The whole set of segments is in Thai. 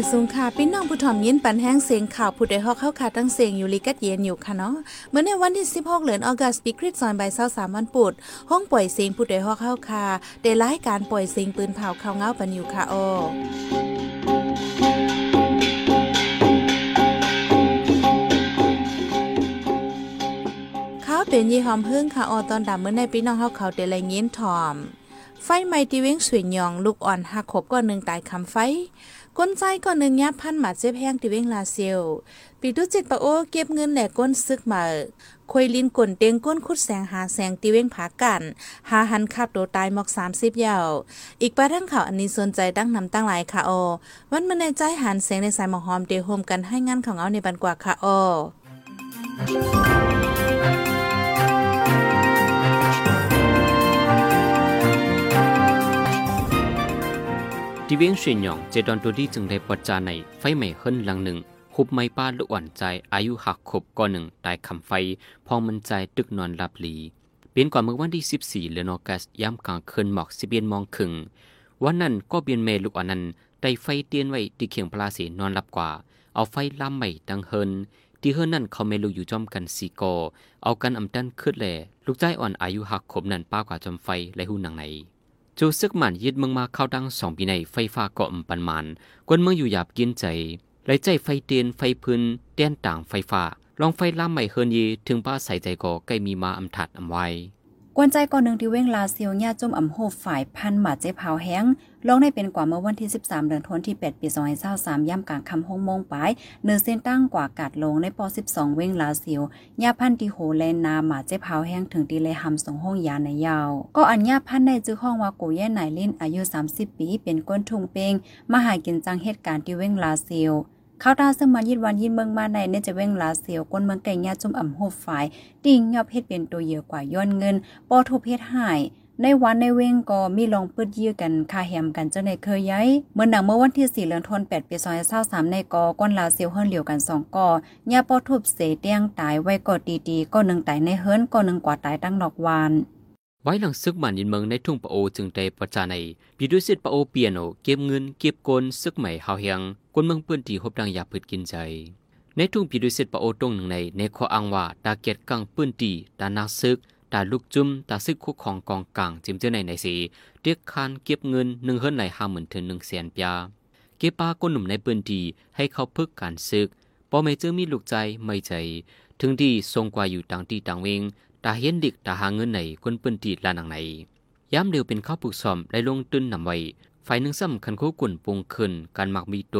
อยสูงค่ะพี่น้องผู้ถ่อมยินปันแห้งเสียงข่าวผู้ใดฮอกเข้าขาตั้งเสียงอยู่ลีกัดเย็นอยู่ค่ะเนาะเมื่อในวันที่ 16 เหลือนออกัสปีคริสซอยใบเศร้าสามวันปุดห้องปล่อยเสียงผู้ใดฮอกเข้าคาได้รายการปล่อยเสียงปืนเผาข่าวเงาปันอยู่ค่ะโอข้าวเป็นยี่หอมพึ่งค่ะออตอนดำเมื่อในพี่น้องเฮาเขาเดลัยเงี้ยถอม ไฟไหม้ที่เว้งสวยหยอง ลูกอ่อนหักขบก็หนึ่งตายคำไฟ ก้นใจก็หนึ่งยับพันหมาเจ็บแห้งที่เว้งลาเซียวปีตุจิตปะโอเก็บเงินแหลกก้นซึกมาควยลินกลนเตียงก้นคุดแสงหาแสงตีเว้งผากันหาหันขับโดตายหมอกสามสิบยาว อีกประทั้งข่าวอันนี้สนใจตั้งนำตั้งหลายค่ะโอวันมันในใจหันแสงในสายหมอกหอมเดโฮมกันให้งานของเอาในบันกว่าค่ะโอ ที่เวียงเชียนหยองเจดอนตัวที่จึงได้ปจาในไฟใหม่เฮิรนหลังหนึ่งคุบไม้ป้าลูกอ่อนใจอายุหักขบก่อนหนึ่งตายคำไฟ พองมันใจตึกนอนหลับหลีเปลี่ยนกว่าเมื่อวันที่ 14เดือนออกัสย้ำกลางคืนหมอกสิเบียนมองขึงวันนั้นก็เบียนเมลูกอ่อนนั้นได้ไฟเตียนไว้ที่เขียงพลาสีนอนหลับกว่า เอาไฟล่ามใหม่ดังเฮินที่เฮิรนนั่นเขาเมลูอยู่จอมกันสีกอเอากันอำตันขึ้นแลลูกใจอ่อนอายุหักขบนั่นป้ากว่าจอมไฟและหูหนังไหน จูซึกหมันยึดเมืองมาเข้าดังสองปีในไฟฟ้าเกาะมปันมันกวนเมืองอยู่หยาบกินใจไหลใจไฟเตียนไฟพื้นเตียนต่างไฟฟ้าลองไฟล่ามใหม่เฮินยีถึงป้าใส่ใจก่อใกล้มีมาอำถัดอำไว้ กวนใจก่อนหนึ่งที่เว้งลาเซียวญาจมอ่ำโฮฝ่ายพันหมาเจ็บเผาแห้งลองได้เป็นกว่าเมื่อวันที่ 13 เดือนธันวาคมที่ 8 ปี2023ย่ำกลางคำห้องมงปลายเนื้อเส้นตั้งกว่ากาดลงในป 12 เว้งลาเซียวญาพันที่โหแลนนาหมาเจ็บเผาแห้งถึงตีเลยหำสองห้องยาในยาว ก็อันญาพันในจื้อห้องว่ากูแย่ไหนลินอายุ 30 ปี เป็นก้นทุงเปงมาหากินจังเหตุการณ์ที่เว้งลาเซียว ข้าวตาซึ่งมันยิดวันยินเมืองมาในเนี่ยจะเว้งลาเสียวก้นเมืองไก่ญาจุ่มอ่ำโหบฝ่ายติ่งยอบเพชรเป็นตัวเยอะกว่าย้อนเงินปอทุเพชรหายในวันในเว้งก็มีลองปืดยื้อกันคาแฮมกันเจ้าในเคยย้ายเมื่อหนังเมื่อวันที่ 4เดือนธันวาคม8ปี2023ในกอก้นลาเซียวเฮิรนเหลียวกัน2กอยาปอทุบเสเตียงตายไว้ก็ดีๆก็หนึ่งตายในเฮิรนก็หนึ่งกว่าตายตั้งดอกวานไว้หลังซึกมันยินเมืองในทุ่งปะโอจึงได้ประจาในปีดุสิตปะโอเปียโนเก็บเงินเก็บกลซึกใหม่เฮาเฮียง กนเมืองเปื้นตีหบดังยาพืดกินใจ ในทุ่งปีดุสิตปะโอตรงหนึ่งในในข้ออ้างว่าตาเกียดกังปื้นตีตานักซึกตาลูกจุ้มตาซึกคุกของกองกลางจิมเจอในในสีเรียกคานเก็บเงินหนึ่งเฮิรนไหลห้าหมื่นถึงหนึ่งแสนปยาเก็บปลาก้นหนุ่มในปืนตีให้เขาพึกการซึกพอไม่เจอมีลูกใจไม่ใจ ถึงที่ทรงกว่าอยู่ต่างที่ต่างเวงตาเห็นดิกตาหาเงินไหนคนปืนตีลานังไหนย้ำเร็วเป็นข้าวปลูกซอมและลงตื้นนำไว้ ฝ่ายหนึ่งซ้ำคันโคกุ่นปุงขึ้นการหมักมีโต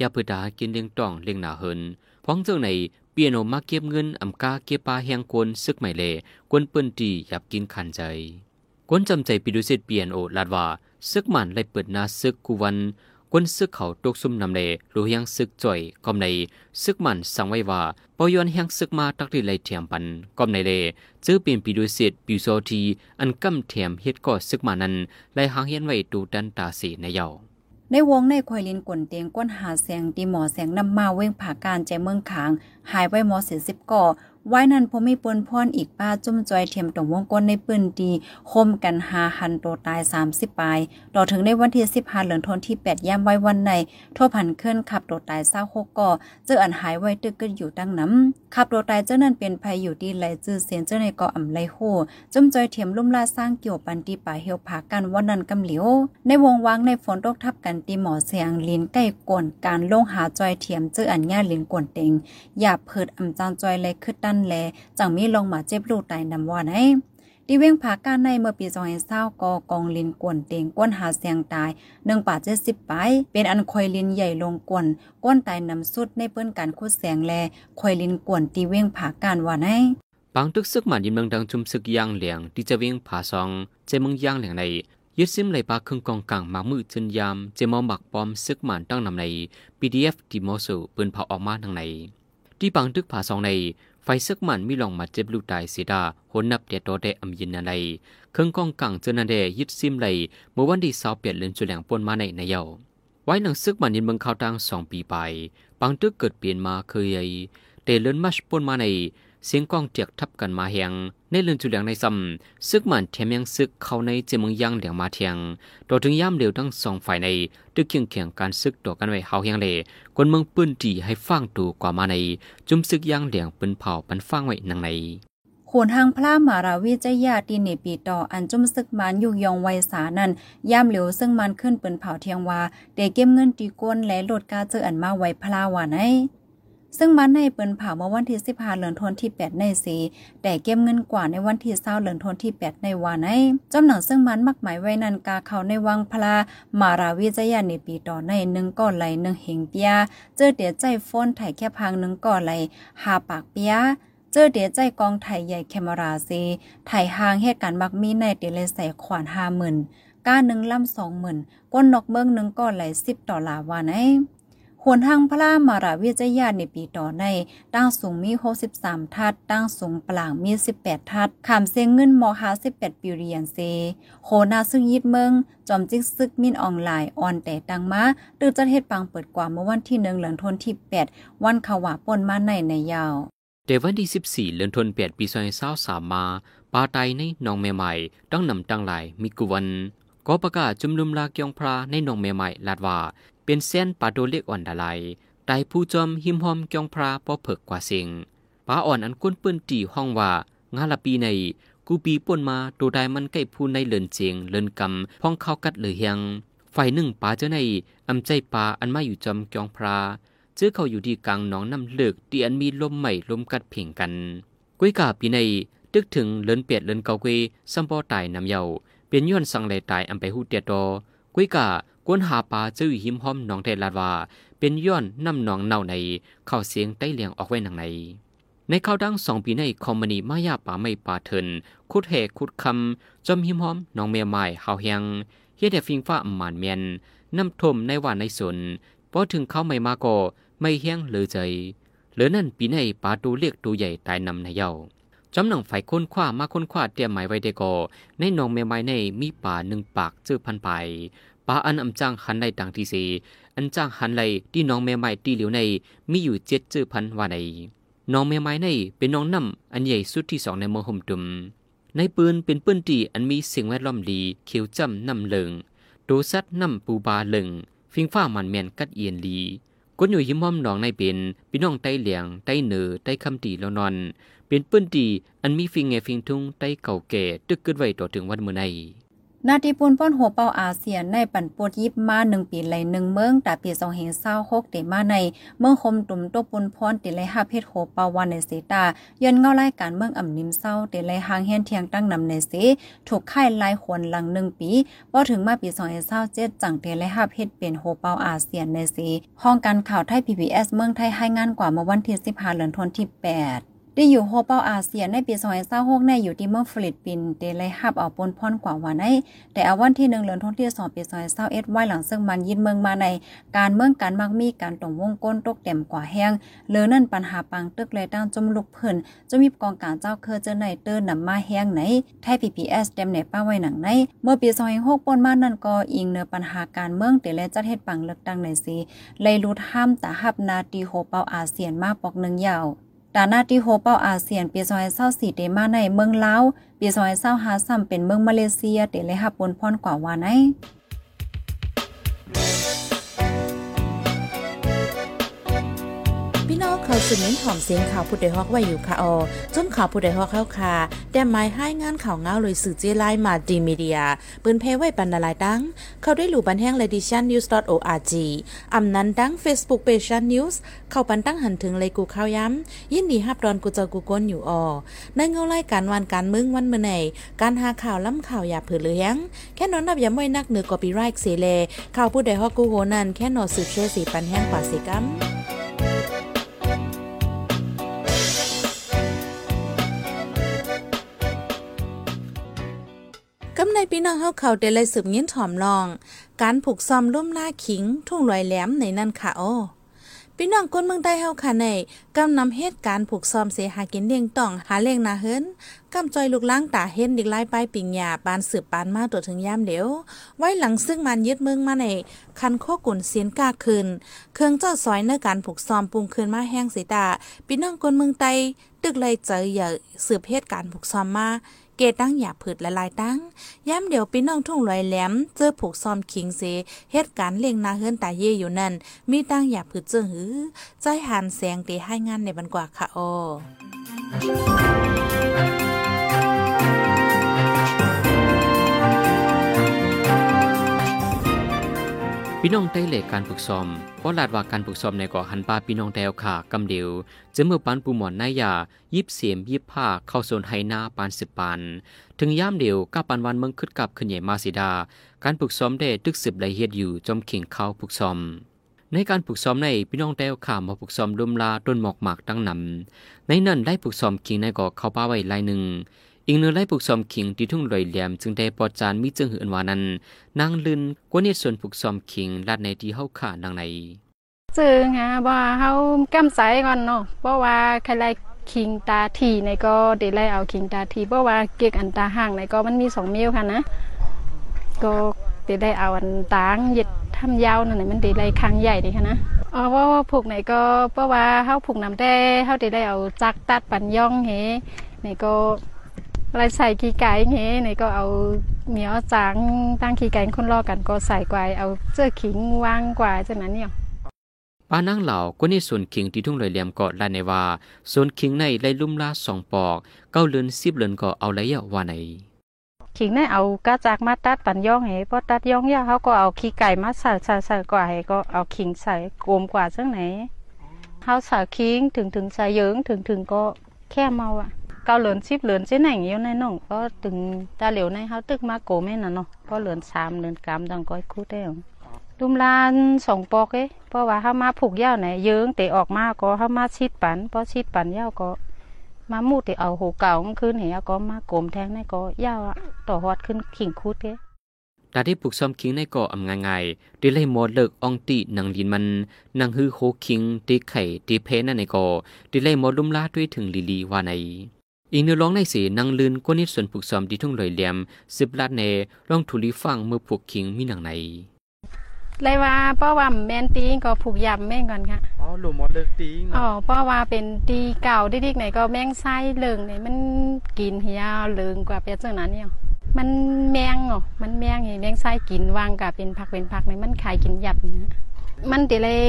ยาพืดากินเลี้ยงต่องเลี้ยงหนาเหินพ้องเจ้าในเปียโนมาเก็บเงินอำกาเก็บปลาแหงกวนซึกไม่เลกวนเปิ้นตีหยับกินขันใจกวนจำใจปิดุสิตเปียโนลาดว่าซึกมันไล่เปิดนาซึกกุวัน กวนซึกเขาตกซุ่มนำเลรู้ยังซึกจ่อยกอมในซึกมันสังไว้ว่าปอยอนแหงซึกมาตักดีไลเทียมปันกอมในเลเจอเปลี่ยนปิดุสิตปิวโซที อันกำเทียมเฮ็ดก่อซึกมานั้นไลหางเฮียนไว้ตูดันตาสีในเยาในวงในควยลินกวนเตียงก้นหาแสงตีหมอแสงนำมาเว้งผ่าการใจเมืองขาง หายไว้หมอเสียสิบก่อ ไว้นั้นผมมีปนพรอีกป้าจุ่มจอยเทียมตรงวงก้นในปืนดีคมกันหาหันโตตาย 30ปลายต่อถึงในวันที่15เหลือนทนที่8ย่ำไว้วันในโทพันเคลื่อนขับโตตายเศร้าหกก่อเจออันหายไว้ตึกกึอยู่ตั้งน้ำขับโตตายเจ้านั้นเป็นภัยอยู่ดีไหลจื้อเสียนเจ้าในก่ออ่ำไหลโหจุ่มจอยเทียมลุ่มลาสร้างเกี่ยวปันตีป่าเหี่ยวผากันวันนั้นกำเหลียวในวงวางในฝนตกทับกันตีหมอเสียงลินใกล้ก่นการลงหาจอยเทียมเจออันญาลินกวนเต็งอย่าเพิดอ่ำจางจอยเลยคือตั้นแลจังมีลงมาเจ็บลูกตายนำว่าไหนดีเว้งผาการในเมื่อปี2020กอกองลินกวนเต็งก้นหาเสียงตาย1ป่า70ปลายเป็นอันคอยลินใหญ่ลงกวนก้นตายนำสุดในเปิ้นการคุดแสงแลคอยลินกวนตีเว้งผาการว่าไหนบางตึกซึกมันยินเมืองดังจุมซึกยางเหลียงที่จะเวียงผาซองเจมืองยางเหลียงในยึดซิมไหลปาครึ่งกองกลางมามือจนยามเจมอมักปอมซึกมันตั้งนำใน PDF ที่มอสูปืนเผาออกมาทางในที่บางตึกผาซองใน ไฟซึกมันมีลองมาเจ็บลูกตายเสียดาหนนับเดียโตเดอำยินอะไรเครื่องกองกังเจนันเดยึดซิมไหลเมื่อวันที่สาวเปลี่ยนเลือนจุแหลงปนมาในในเยาไว้หนังซึกมันยินเมืองข่าวตังสองปีไปบางตึกเกิดเปลี่ยนมาเคยใหญ่เตเลินมัชปนมาใน เสียงกองเจียกทับกันมาเฮียง ในเรือนจุเหลียงในซ้ำซึกมันแถมยังซึกเข้าในเจมึงยังเหลียงมาเทียงต่อถึงย่ำเร็วทั้งสองฝ่ายในตึกเคียงเคียงการซึกต่อกันไว้เฮาเฮียงเลคนเมืองปื้นตีให้ฟังตูกว่ามาใน จุ่มซึกยังเหลียงปืนเผาปันฟังไว้นังในขวนทางพระมาราวิจยาตีเนปีต่ออันจุ่มซึกมันยุกยองไวสานั้นย่ำเหลียวซึ่งมันขึ้นปืนเผาเทียงว่าเดเก็บเงินตีก้นและโหลดกาเจออันมาไว้พลาวานให้ ซึ่งมันในเปิ้นเผาเมื่อวันที่15เดือนธันที่ 8 ในสีแต่เก็บเงินกว่าในวันที่20เดือนธันที่ 8 ในวันในจำหนังซึ่งมันมักหมายไว้นันกาเขาในวังพลามาราวิจยาในปีต่อในหนึ่งก่อนไหลหนึ่งเหงเปียเจอเดียใจฟ้นไถแค่พังหนึ่งก่อนไหลหาปากเปียเจอเดียใจกองไทยใหญ่แคมราซีไทยหางเหตุการณ์มักมีในเดลใส่ขวานห้าหมื่นก้าหนึ่งลำสองหมื่นก้นนกเบิ้งหนึ่งก่อนไหลสิบดอลาวันไอ หวนทางพระมาราเวิจยาในปีต่อใน ตั้งสูงมี 63 ทัด ตั้งสูงปลางมี 18 ทัดขามเสียงเงินมอหา18ปีเรียนเซ โคนาซึ่งยิดเมือง จอมจิกซึกมินออนไลน์ออนแต่ตังมาตือจัดเฮ็ดปังเปิดกว่าเมื่อวันที่1เดือนธันวาคมที่ 8 วันขวาป่นมาในในยาวเดวันที่ 14 เดือนธันวาคมปี2023มา ปาไตในหนองแม่ใหม่ต้องนำตั้งหลายมีกุวัน ก็ประกาศจุมนุมลาเกียงพระในหนองแม่ใหม่ลาดว่า เป็นเส้นปาโดเล็กอ่อนดาไลไตผู้จอมหิมหอมกองพระปอเผิกกว่าเสิงป้าอ่อนอันก้นเปิ้นตีห้องว่างาละปีในกูปีป่นมาตัวใดมันใกล้ผู้ในเลินเจียงเลินกำพ้องเข้ากัดเลยเฮียงฝ่ายหนึ่งป้าเจ้าในอำใจป้าอันมาอยู่จอมกองพระเจอเขาอยู่ที่กลางหนองน้ำเลือกที่อันมีลมใหม่ลมกัดเพ่งกันกุ้ยกาปีในตึกถึงเลินเปียดเลินเกาเกยซัมปอตายนำเยาเป็นย้อนสังเลยตายอำไปหูเตียตอกุ้ยกา กวนหาปลาจื้อหิมหอมหนองเทลาดว่า เป็นย้อนน้ำหนองเน่าในเข้าเสียงใต้เลียงออกไว้หนังในในข้าวดังสองปีในคอมมานีมายาป่าไม่ป่าเถินคุดเหกคุดคำจอมหิมหอมหนองเมียไม้เฮาเฮียงเฮ็ดแต่ฟิงฟ้าอมานเมียนน้ำท่มในว่าในสนพอถึงเขาไม่มาก็ไม่เฮียงเลยใจเหลือนั่นปีในป่าตูเรียกตูใหญ่ตายนำในเย้าจำหนังไฟค้นคว้ามาค้นคว้าเตรียมหมายไว้ได้ก่อในหนองเมียไม้ในมีป่าหนึ่งปากจื้อพันไป ปาอันอำจ้างหันในต่างที่สีอันจ้างหันไลที่น้องแม่ไม้ตีเหลียวในมีอยู่เจ็ดจื้อพันว่าในน้องแม่ไม้ในเป็นน้องน้ำอันใหญ่สุดที่สองในเมืองห่มตุมในปืนเป็นปืนตีอันมีสิ่งแวดล้อมดีเขียวจำน้ำเหลิงโดซัดน้ำปูบาเหลิงฟิงฟ้ามันแมนกัดเอียนลีกนอยู่หิมอมน้องในเป็นพี่น้องไต้เหลียงไต้เหนือไต้คำตีแล้วนอน เป็นปืนตีอันมีฟิงเงฟิงทุ่งไต้เก่าแก่ตึกเกิดไว้ต่อถึงวันเมื่อใน นาทีปูนป้อนหัวเป้าอาเซียนในปั่นปวดยิบมาหนึ่งปีไหลหนึ่งเมืองแต่ปีสองเห็นเศร้าหกเตมาใน เมืองคมตุ่มตัวปุนพรติเลยห้าเพชรโหเปาวันในเสตายันเงาไล่การเมืองอ่ำนิมเศร้าเตเลยหางเฮียนเทียงตั้งนำในเสถูกค่ายลายขวนหลังหนึ่งปีพอถึงมาปีสองเห็นเศร้าเจ็ดจังเตเลยห้าเพชรเป็นโหเปาอาเซียนในเสห้องการข่าวไทยพีพีเอสเมืองไทยให้งานกว่าเมื่อวันที่สิบห้าเดือนธันวาคมที่แปด ได้อยู่โฮเป้าอาเซียนในปี2026ในอยู่ที่เมืองฟิลิปปินส์เดเลยฮับเอาปนพ่อนกว่าวันในแต่อาวันที่1เดือนธันวาคมที่2ปี2021ไว้หลังซึ่งมันยินเมืองมาใน การเมืองการมักมีการตรงวงก้นตกเต็มกว่าแห้งเลือนั่นปัญหาปังตึกเลยตั้งจมลุกเพิ่นจะมีกองการเจ้าเคอเจอในเตอร์นำมาแห้งไหนไทย PPS เต็มในป้าไว้หนังในเมื่อปี2026ปนมานั่นก็อิงเนื้อปัญหาการเมืองเดเลยจัดเฮ็ดปังเลือกตั้งในสีเลยรุดห้ามตาฮับนาตีโฮเป้าอาเซียนมาปอกนึงยาว ดานาที่โฮเป้าอาเซียนปีซอยเศร้าสี่เดมาในเมืองเล้าปีซอยเศร้าฮาซัมเป็นเมืองมาเลเซียเดเลยฮับปนพรกว่าวานไอ เขาสืบเน้นหอมเสียงข่าวผู้ใดฮอกไว้อยู่ค่ะออจนข่าวผู้ใดฮอกเข้าค่ะแต่หมายให้งานข่าวเงาเลยสื่อเจไลมาดีมีเดีย ปืนเพไว้บรรณาลายตั้งเขาได้หลู่บันแห้ง leditiannews.org อำนั้นตั้ง Facebook page news เข้าปันตั้งหันถึงเลยกูข้าวย้ำ ยินดีฮับดอนกูเจอกูก้นอยู่ออในเงาไล่การวันการมึงวันเมื่อไหนการหาข่าวล้ำข่าวอย่าเผือเลี้ยงแค่นอนนับอย่าไม่นักเหนือกอปีไรค์เสเลข่าวผู้ใดฮอกกูโหนันแค่นอสืบเชื่อสีปันแห้งกว่าสิกัม่น้องเฮาเขาได้เลยสืบยินถ่อมลอง การผูกซอมลุ่มหน้าขิง ทุ่งลอยแหลมในนั่นค่ะโอ้พี่น้องก้นเมืองใต้เฮาค่ะในกำนำเหตุการณ์ผูกซ้อมเสหากินเลี้ยงต้องหาเลี้ยงนาเฮินกำจอยลูกล้างตาเห็นดิกไล่ป้ายปิงหยาปานสืบปานมาตัวถึงยามเดียว ไว้หลังซึ่งมันยึดเมืองมาในคันโคกุนเสียนกาคืน เครื่องเจ้าซอยในการผูกซ้อมปรุงคืนมาแห้งสีตาพี่น้องก้นเมืองใต้ตึกเลยเจออย่าสืบเหตุการณ์ผูกซ้อมมา เกตั้งหยาผืดละลายตั้งย้ำเดี๋ยวปีน้องทุ่งลอยแหลม เจอผูกซอมคิงเสเหตุการณ์เลี้ยงนาเฮิรนตาเย่อยู่นั่น มีตั้งหยาผืดเจอหือ ใจหันแสงเตให้งานในบันกว่าค่ะโอ พี่น้องได้เลการฝึกซ้อมเพราะลาดว่าการฝึกซ้อมในเก่อหันปาพี่น้องแดวค่ะกำเดียวจะเมื่อปานปูหมอนนายายิบเสียมยิบผ้าเข้าโซนไฮนาปานสิบปาน ถึงย่ามเดียวก้าปันวันเมืองคึดกับขึ้นใหญ่มาสิดา การฝึกซ้อมได้ตึกสืบละเอียดอยู่จอมเข่งเขาฝึกซ้อมในการฝึกซ้อมในพี่น้องแต้วข่ามาฝึกซ้อมลุมลาต้นหมอกหมากตั้งนำในนั่นได้ฝึกซ้อมขิงในเก่อเขาป้าไว้ลายหนึ่ง อีกเนื้อไล่ปลูกซอมขิงที่ทุ่งลอยแหลมจึงได้ปอจานมีจึงหือนวานั้นนางลืนกว่าเนส่วนปลูกซอมขิงลาดในที่เฮาขานางในซึ่งฮะบ่าเฮากำใสก่อนเนาะเพราะว่าใครไล่คิงตาทีในก็ได้ไล่เอาคิงตาทีเพราะว่าเกียกอันตาห่างในก็มันมีสองเมลค่ะนะก็ได้ได้เอาอันตางเย็ดทำยาวนั่นน่ะมันได้ไล่คางใหญ่ดีค่ะนะอ๋อเพราะว่าผูกไหนก็เพราะว่าเฮาผูกน้ำแต่เฮาได้ได้เอาจักตัดปันย่องเฮในก็ ไล่ใส่ขี้ไก่เฮในก็เอาเหมียวจางตั้งขี้ไก่คนรอกันก็ใส่กวายเอาเสื้อขิงวางกว่าจังนั้นเนี่ยปานางเหล่าก็ในส่วนขิงที่ทุ่งลอยแหลมเกาะลาในว่าส่วนขิงในไล่ลุ่มลาสองปอก เก้าเลือนสิบเลือนก็เอาไรอะว่าไหนขิงได้เอากระจากมาตัดปันย่องเหพอตัดย่องยาเขาก็เอาขี้ไก่มาใส่ใส่ใส่กว่าเหก็เอาขิงใส่กลมกว่าจังไหนเขาใส่ขิงถึงถึงใส่เยิงถึงถึงก็แค่เมาอะ เกาเหลือนสิบเหลือนเส้นไหนอยู่ในน่องก็ถึงตาเหลียวในเขาตึกมาโกแม่น่ะเนาะเพราะเหลือนสามเหลือนกำดังก้อยคูดได้หรอลุมลานสองปอกเอ้เพราะว่าเขามาผูกยาวไหนเยิงเตะออกมาก็เขามาชิดปันเพราะชิดปันยาวก็ มามูดติเอาหูเก่าขึ้นเหียก็มาโกมแทงในก็ยาวต่อฮอดขึ้นขิงคุดเกดาที่ปลูกซ้อมขิงในเกาะอำง่ายๆด้ไล่หมอเลิกอองติหนังดินมันนางฮือโคคิงตีไข่ตีเพนั่นในเกาะด้ไล่หมอลุ่มลาด้วยถึงลีลีว่าใน อีกเนื้อร้องในสีนางลืนกว่านิดส่วนปลูกซ้อมที่ทุ่งลอยเหลี่ยมสิบลาดเนร้องทุลีฟังเมื่อผูกขิงมีหนังในเลยว่าเพราะว่าแมนตีก็ผูกยำแม่งก่อนค่ะอ๋อหลุมหมดเลิกตีงอ๋อเนาะเพราะว่าเป็นตีเก่าดิกๆไหนก็แมงไส้เหลืองไหนมันกินเหียเหลืองกว่าเป็นจังนั้นเนี่ยมันแมงอ๋อมันแมงไงแมงไส้กินวางกับเป็นผักเป็นผักในมันขายกินหยับนะมันติเลย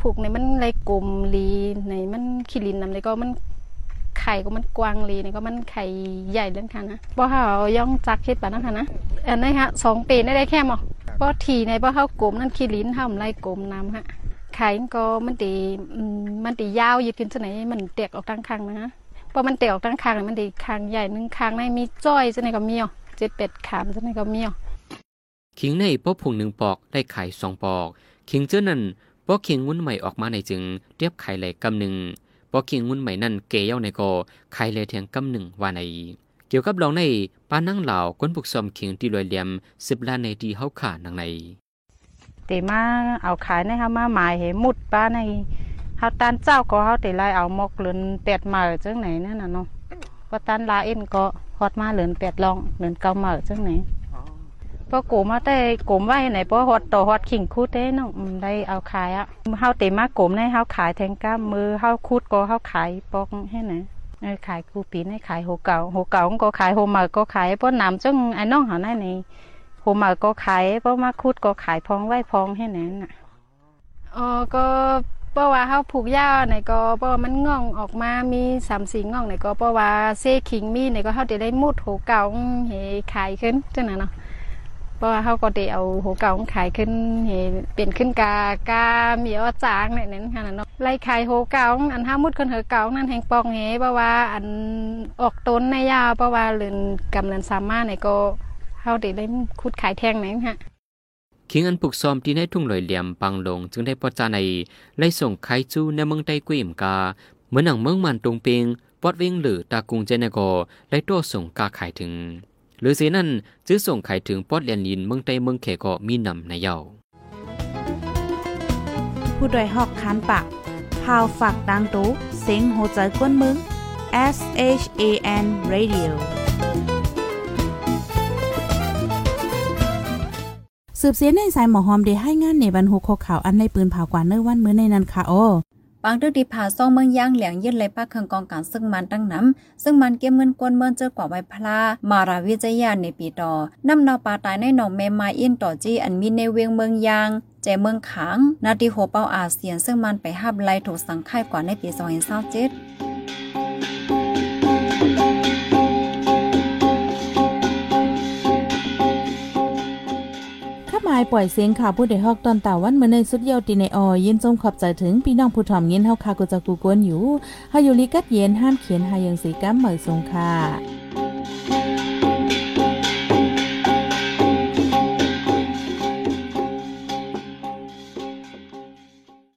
ผูกในมันเลยกลมลีในมันขี้ลินนำเลยก็มัน ไข่ก็มันกวางลีนี่ก็มันไข่ใหญ่เล่นค่ะนะบ่เฮาย่องจักเฮ็ดปานนั้นค่ะนะอันนี้ฮะสองปีได้ได้แค่หมอบ่ทีในบ่เฮากลมนั่นขี้ลิ้นเฮาไล่กลมน้ำฮะไข่ก็มันตีมันตียาวยืดขึ้นจังไหนมันแตกออกทั้งข้างนะฮะพอมันแตกออกทั้งข้างมันตีข้างใหญ่หนึงข้างในมีจ้อยจังไหนก็มีอะเจ็ดเป็ดขามจังไหนก็มีอะขิงในป้อผงหนึ่งปอกได้ไข่สองปอกขิงเจ้านั้นปอขิงงุ้นใหม่ออกมาในจึงเรียบไข่ไหลกำหนึ่ง ป้อขิงงุ้นใหม่นั่นเกยเย้าในก็ไข่ไหลเทียงกำหนึ่งว่าในเกี่ยวกับลองในป้านั่งเหล่าก้นปลุกซอมขิงที่ลอยเหลี่ยมสิบล้านในที่เฮาขานังในตีมาเอาขายในเฮามาหมายเหมุดป้าในเฮาตันเจ้าก็เฮาตีไล่เอาหมกเหลือนแปดเหมาจังไหนนั่นน่ะเนาะพอตันลาเอ็นก็ฮอดมาเหลือนแปดลองเหลือนเก้าเหมาจังไหน พอโกมาแต่โกมไว้ไหนพอฮอดต่อฮอดขิงคูดเด้น้องได้เอาขายอะเฮาเตมาโกมในเฮาขายแทงก้ามมือเฮาคูดก็เฮาขายปอกให้ไหนเออขายกูปีนให้ขายโหเก่าโหเก่าก็ขายโหใหม่ก็ขายเพราะน้ำจังไอ้น้องหาได้นี่โหใหม่ก็ขายเพราะมาคูดก็ขายพองไว้พองให้นั้นน่ะอ๋อก็เพราะว่าเฮาผูกหญ้าไหนก็เพราะว่ามันง่องออกมามีสามสี่ง่องไหนก็เพราะว่าเซขิงมีไหนก็เฮาจะได้มุดโหเก่าให้ขายขึ้นจังนั้นเนาะ เพราะว่าเขาก็ได้เอาหัวเก่าของขายขึ้นเห็นเป็นขึ้นกากามีอ้อจางเนี่ยนั่นค่ะเนาะไล่ขายหัวเก่าอันห้ามุดคนเหอเก่านั่นแห่งปองเหเพราะว่าอันออกต้นในยาวเพราะว่าเรือนกำลังสามารถเนี่ยก็เขาได้ได้คุดขายแทงไหนค่ะขิงอันปลูกซอมที่ในทุ่งลอยเหลี่ยมปังลงจึงได้ปอจาในไล่ส่งไข่จูในเมืองใต้กุ้ยมกาเหมือนหนังเมืองมันตรงเปงปอดเวงหรือตากุงเจนโกไล่ตัวส่งกาขายถึง หรือเสียนั่นจื้อส่งขายถึงปอดเลียนลินเมืองใต้เมืองเขก็มีนำในเยาผู้ดยหอกคานปากข่าวฝากดังตู้เซ็งโหใจกวนมึง S H A N Radio สืบเสียในสายหมอหอมได้ให้งานในบรรหุกข่าวอันในปืนเผากว่าเนื้อวันมื้อในนันค่ะโอ บางตึกดีผ่าซ่องเมืองย่างเหลียงยืดเลยป้าเคืองกองการซึ่งมันตั้งน้ำซึ่งมันเก็บเงินกวนเมินเจอกว่าไว้พลามาราวิจยาในปีต่อนำนอปลาตายในหนองแมมาอินต่อจี้อันมีในเวียงเมืองยางใจเมืองขังนาทีโหเป้าอาเซียนซึ่งมันไปหับไล่ถูกสังค่ายกว่าในปี2027 ปล่อยเสียงข่าวผู้ใดฮอกตอนตาวันเมื่อในสุดเยาวตีในออยินจมขอบใจถึงพี่น้องผู้ถ่อมยินเฮาคากุจะกูกวนอยู่เฮาอยู่ลิกัดเย็นห้ามเขียนหายังสีกัมเหมยสงค่ะ